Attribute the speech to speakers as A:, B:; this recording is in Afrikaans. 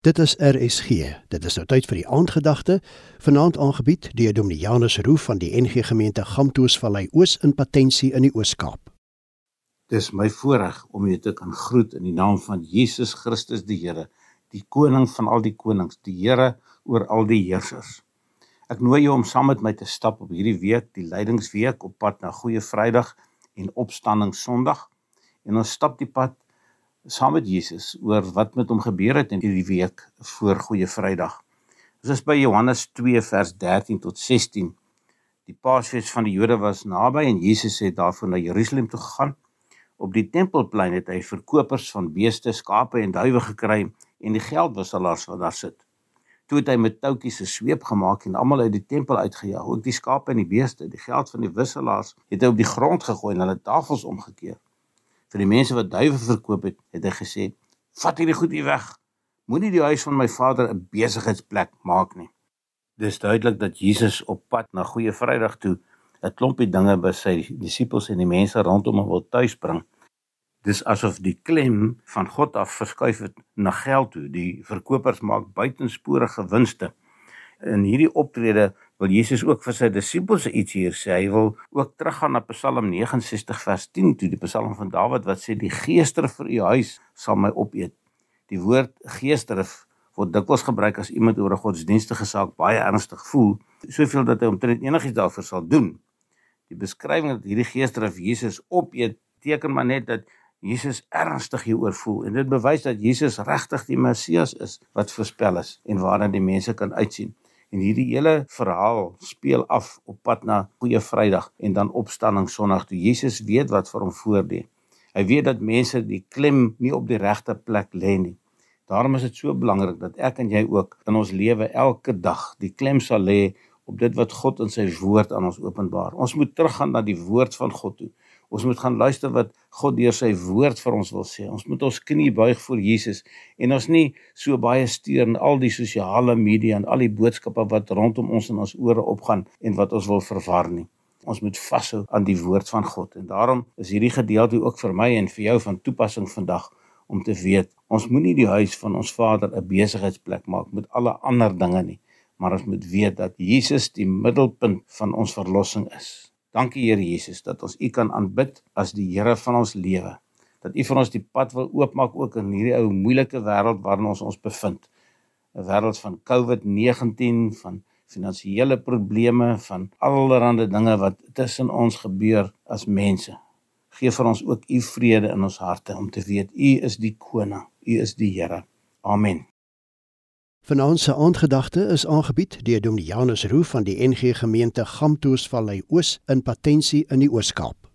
A: Dit is RSG. Dit is nou tyd vir die aandgedagte. Vanaand aangebied deur Dominee Janus Roo van die NG Gemeente Gamtoosvallei Oos in Patensie in die Oos-Kaap.
B: Dis my voorreg om julle te kan groet in die naam van Jesus Christus die Here, die koning van al die konings, die Here oor al die heersers. Ek nooi jou om saam met my te stap op hierdie week, die Lydingsweek op pad na Goeie Vrydag en Opstanding Sondag. En ons stap die pad saam met Jesus oor wat met hom gebeur het in hierdie week voor Goeie Vrydag. Ons is by Johannes 2 vers 13 tot 16. Die Paasfees van die Jode was naby en Jesus het daarvoor na Jerusalem toe gegaan. Op die tempelplein het hy verkopers van beeste, skape en duwe gekry en die geldwisselaars wat daar sit. Toe het hy met toutjies 'n sweep gemaak en almal uit die tempel uitgejaag, ook die skape en die beeste. Die geld van die wisselaars het hy op die grond gegooi en hulle tafels omgekeer vir die mense wat duiwe verkoop het, het hy gesê: "Vat hierdie goed hier weg. Moenie die huis van my Vader 'n besigheidsplek maak nie." Dis duidelik dat Jesus op pad na Goeie Vrydag toe 'n klompie dinge by sy disippels en die mense rondom hom wil tuisbring. Dis asof die klem van God af verskuif het na geld toe. Die verkopers maak buitensporige winste. In hierdie optrede wil Jesus ook vir sy disippels iets hier sê. Hy wil ook teruggaan na Psalm 69 vers 10 toe, die Psalm van Dawid wat sê die geester vir u huis sal my opeet. Die woord geester word dikwels gebruik as iemand oor 'n godsdienstige saak baie ernstig voel, soveel dat hy omtrent enigiets daarvoor sal doen. Die beskrywing dat hierdie geester of Jesus opeet, teken maar net dat Jesus ernstig hieroor voel en dit bewys dat Jesus regtig die Messias is wat voorspel is en waarna die mense kan uitsien. En hierdie hele verhaal speel af op pad na Goeie Vrydag en dan Opstanding Sondag toe Jesus weet wat vir hom voordien. Hy weet dat mense die klem nie op die regte plek lê nie. Daarom is dit so belangrik dat ek en jy ook in ons lewe elke dag die klem sal lê op dit wat God in sy woord aan ons openbaar. Ons moet teruggaan na die woord van God toe. Ons moet gaan luister wat God deur sy woord vir ons wil sê. Ons moet ons knie buig voor Jesus en ons nie so baie steur in al die sosiale media en al die boodskappe wat rondom ons in ons ore opgaan en wat ons wil verwar nie. Ons moet vashou aan die woord van God en daarom is hierdie gedeelte ook vir my en vir jou van toepassing vandag om te weet ons moenie die huis van ons Vader 'n besigheidsplek maak met alle ander dinge nie, maar ons moet weet dat Jesus die middelpunt van ons verlossing is. Dankie Here Jesus dat ons U kan aanbid as die Here van ons lewe. Dat U vir ons die pad wil oopmaak ook in hierdie ou moeilike wêreld waarin ons ons bevind. 'n Wêreld van COVID-19, van finansiële probleme, van allerlei dinge wat tussen ons gebeur as mense. Geef vir ons ook U vrede in ons harte om te weet U is die koning, U is die Here. Amen.
A: Vanaand se aandgedagte is aangebied deur Dominee Janus Roo van die NG Gemeente Gamtoosvallei Oos in Patensie in die Oos-Kaap.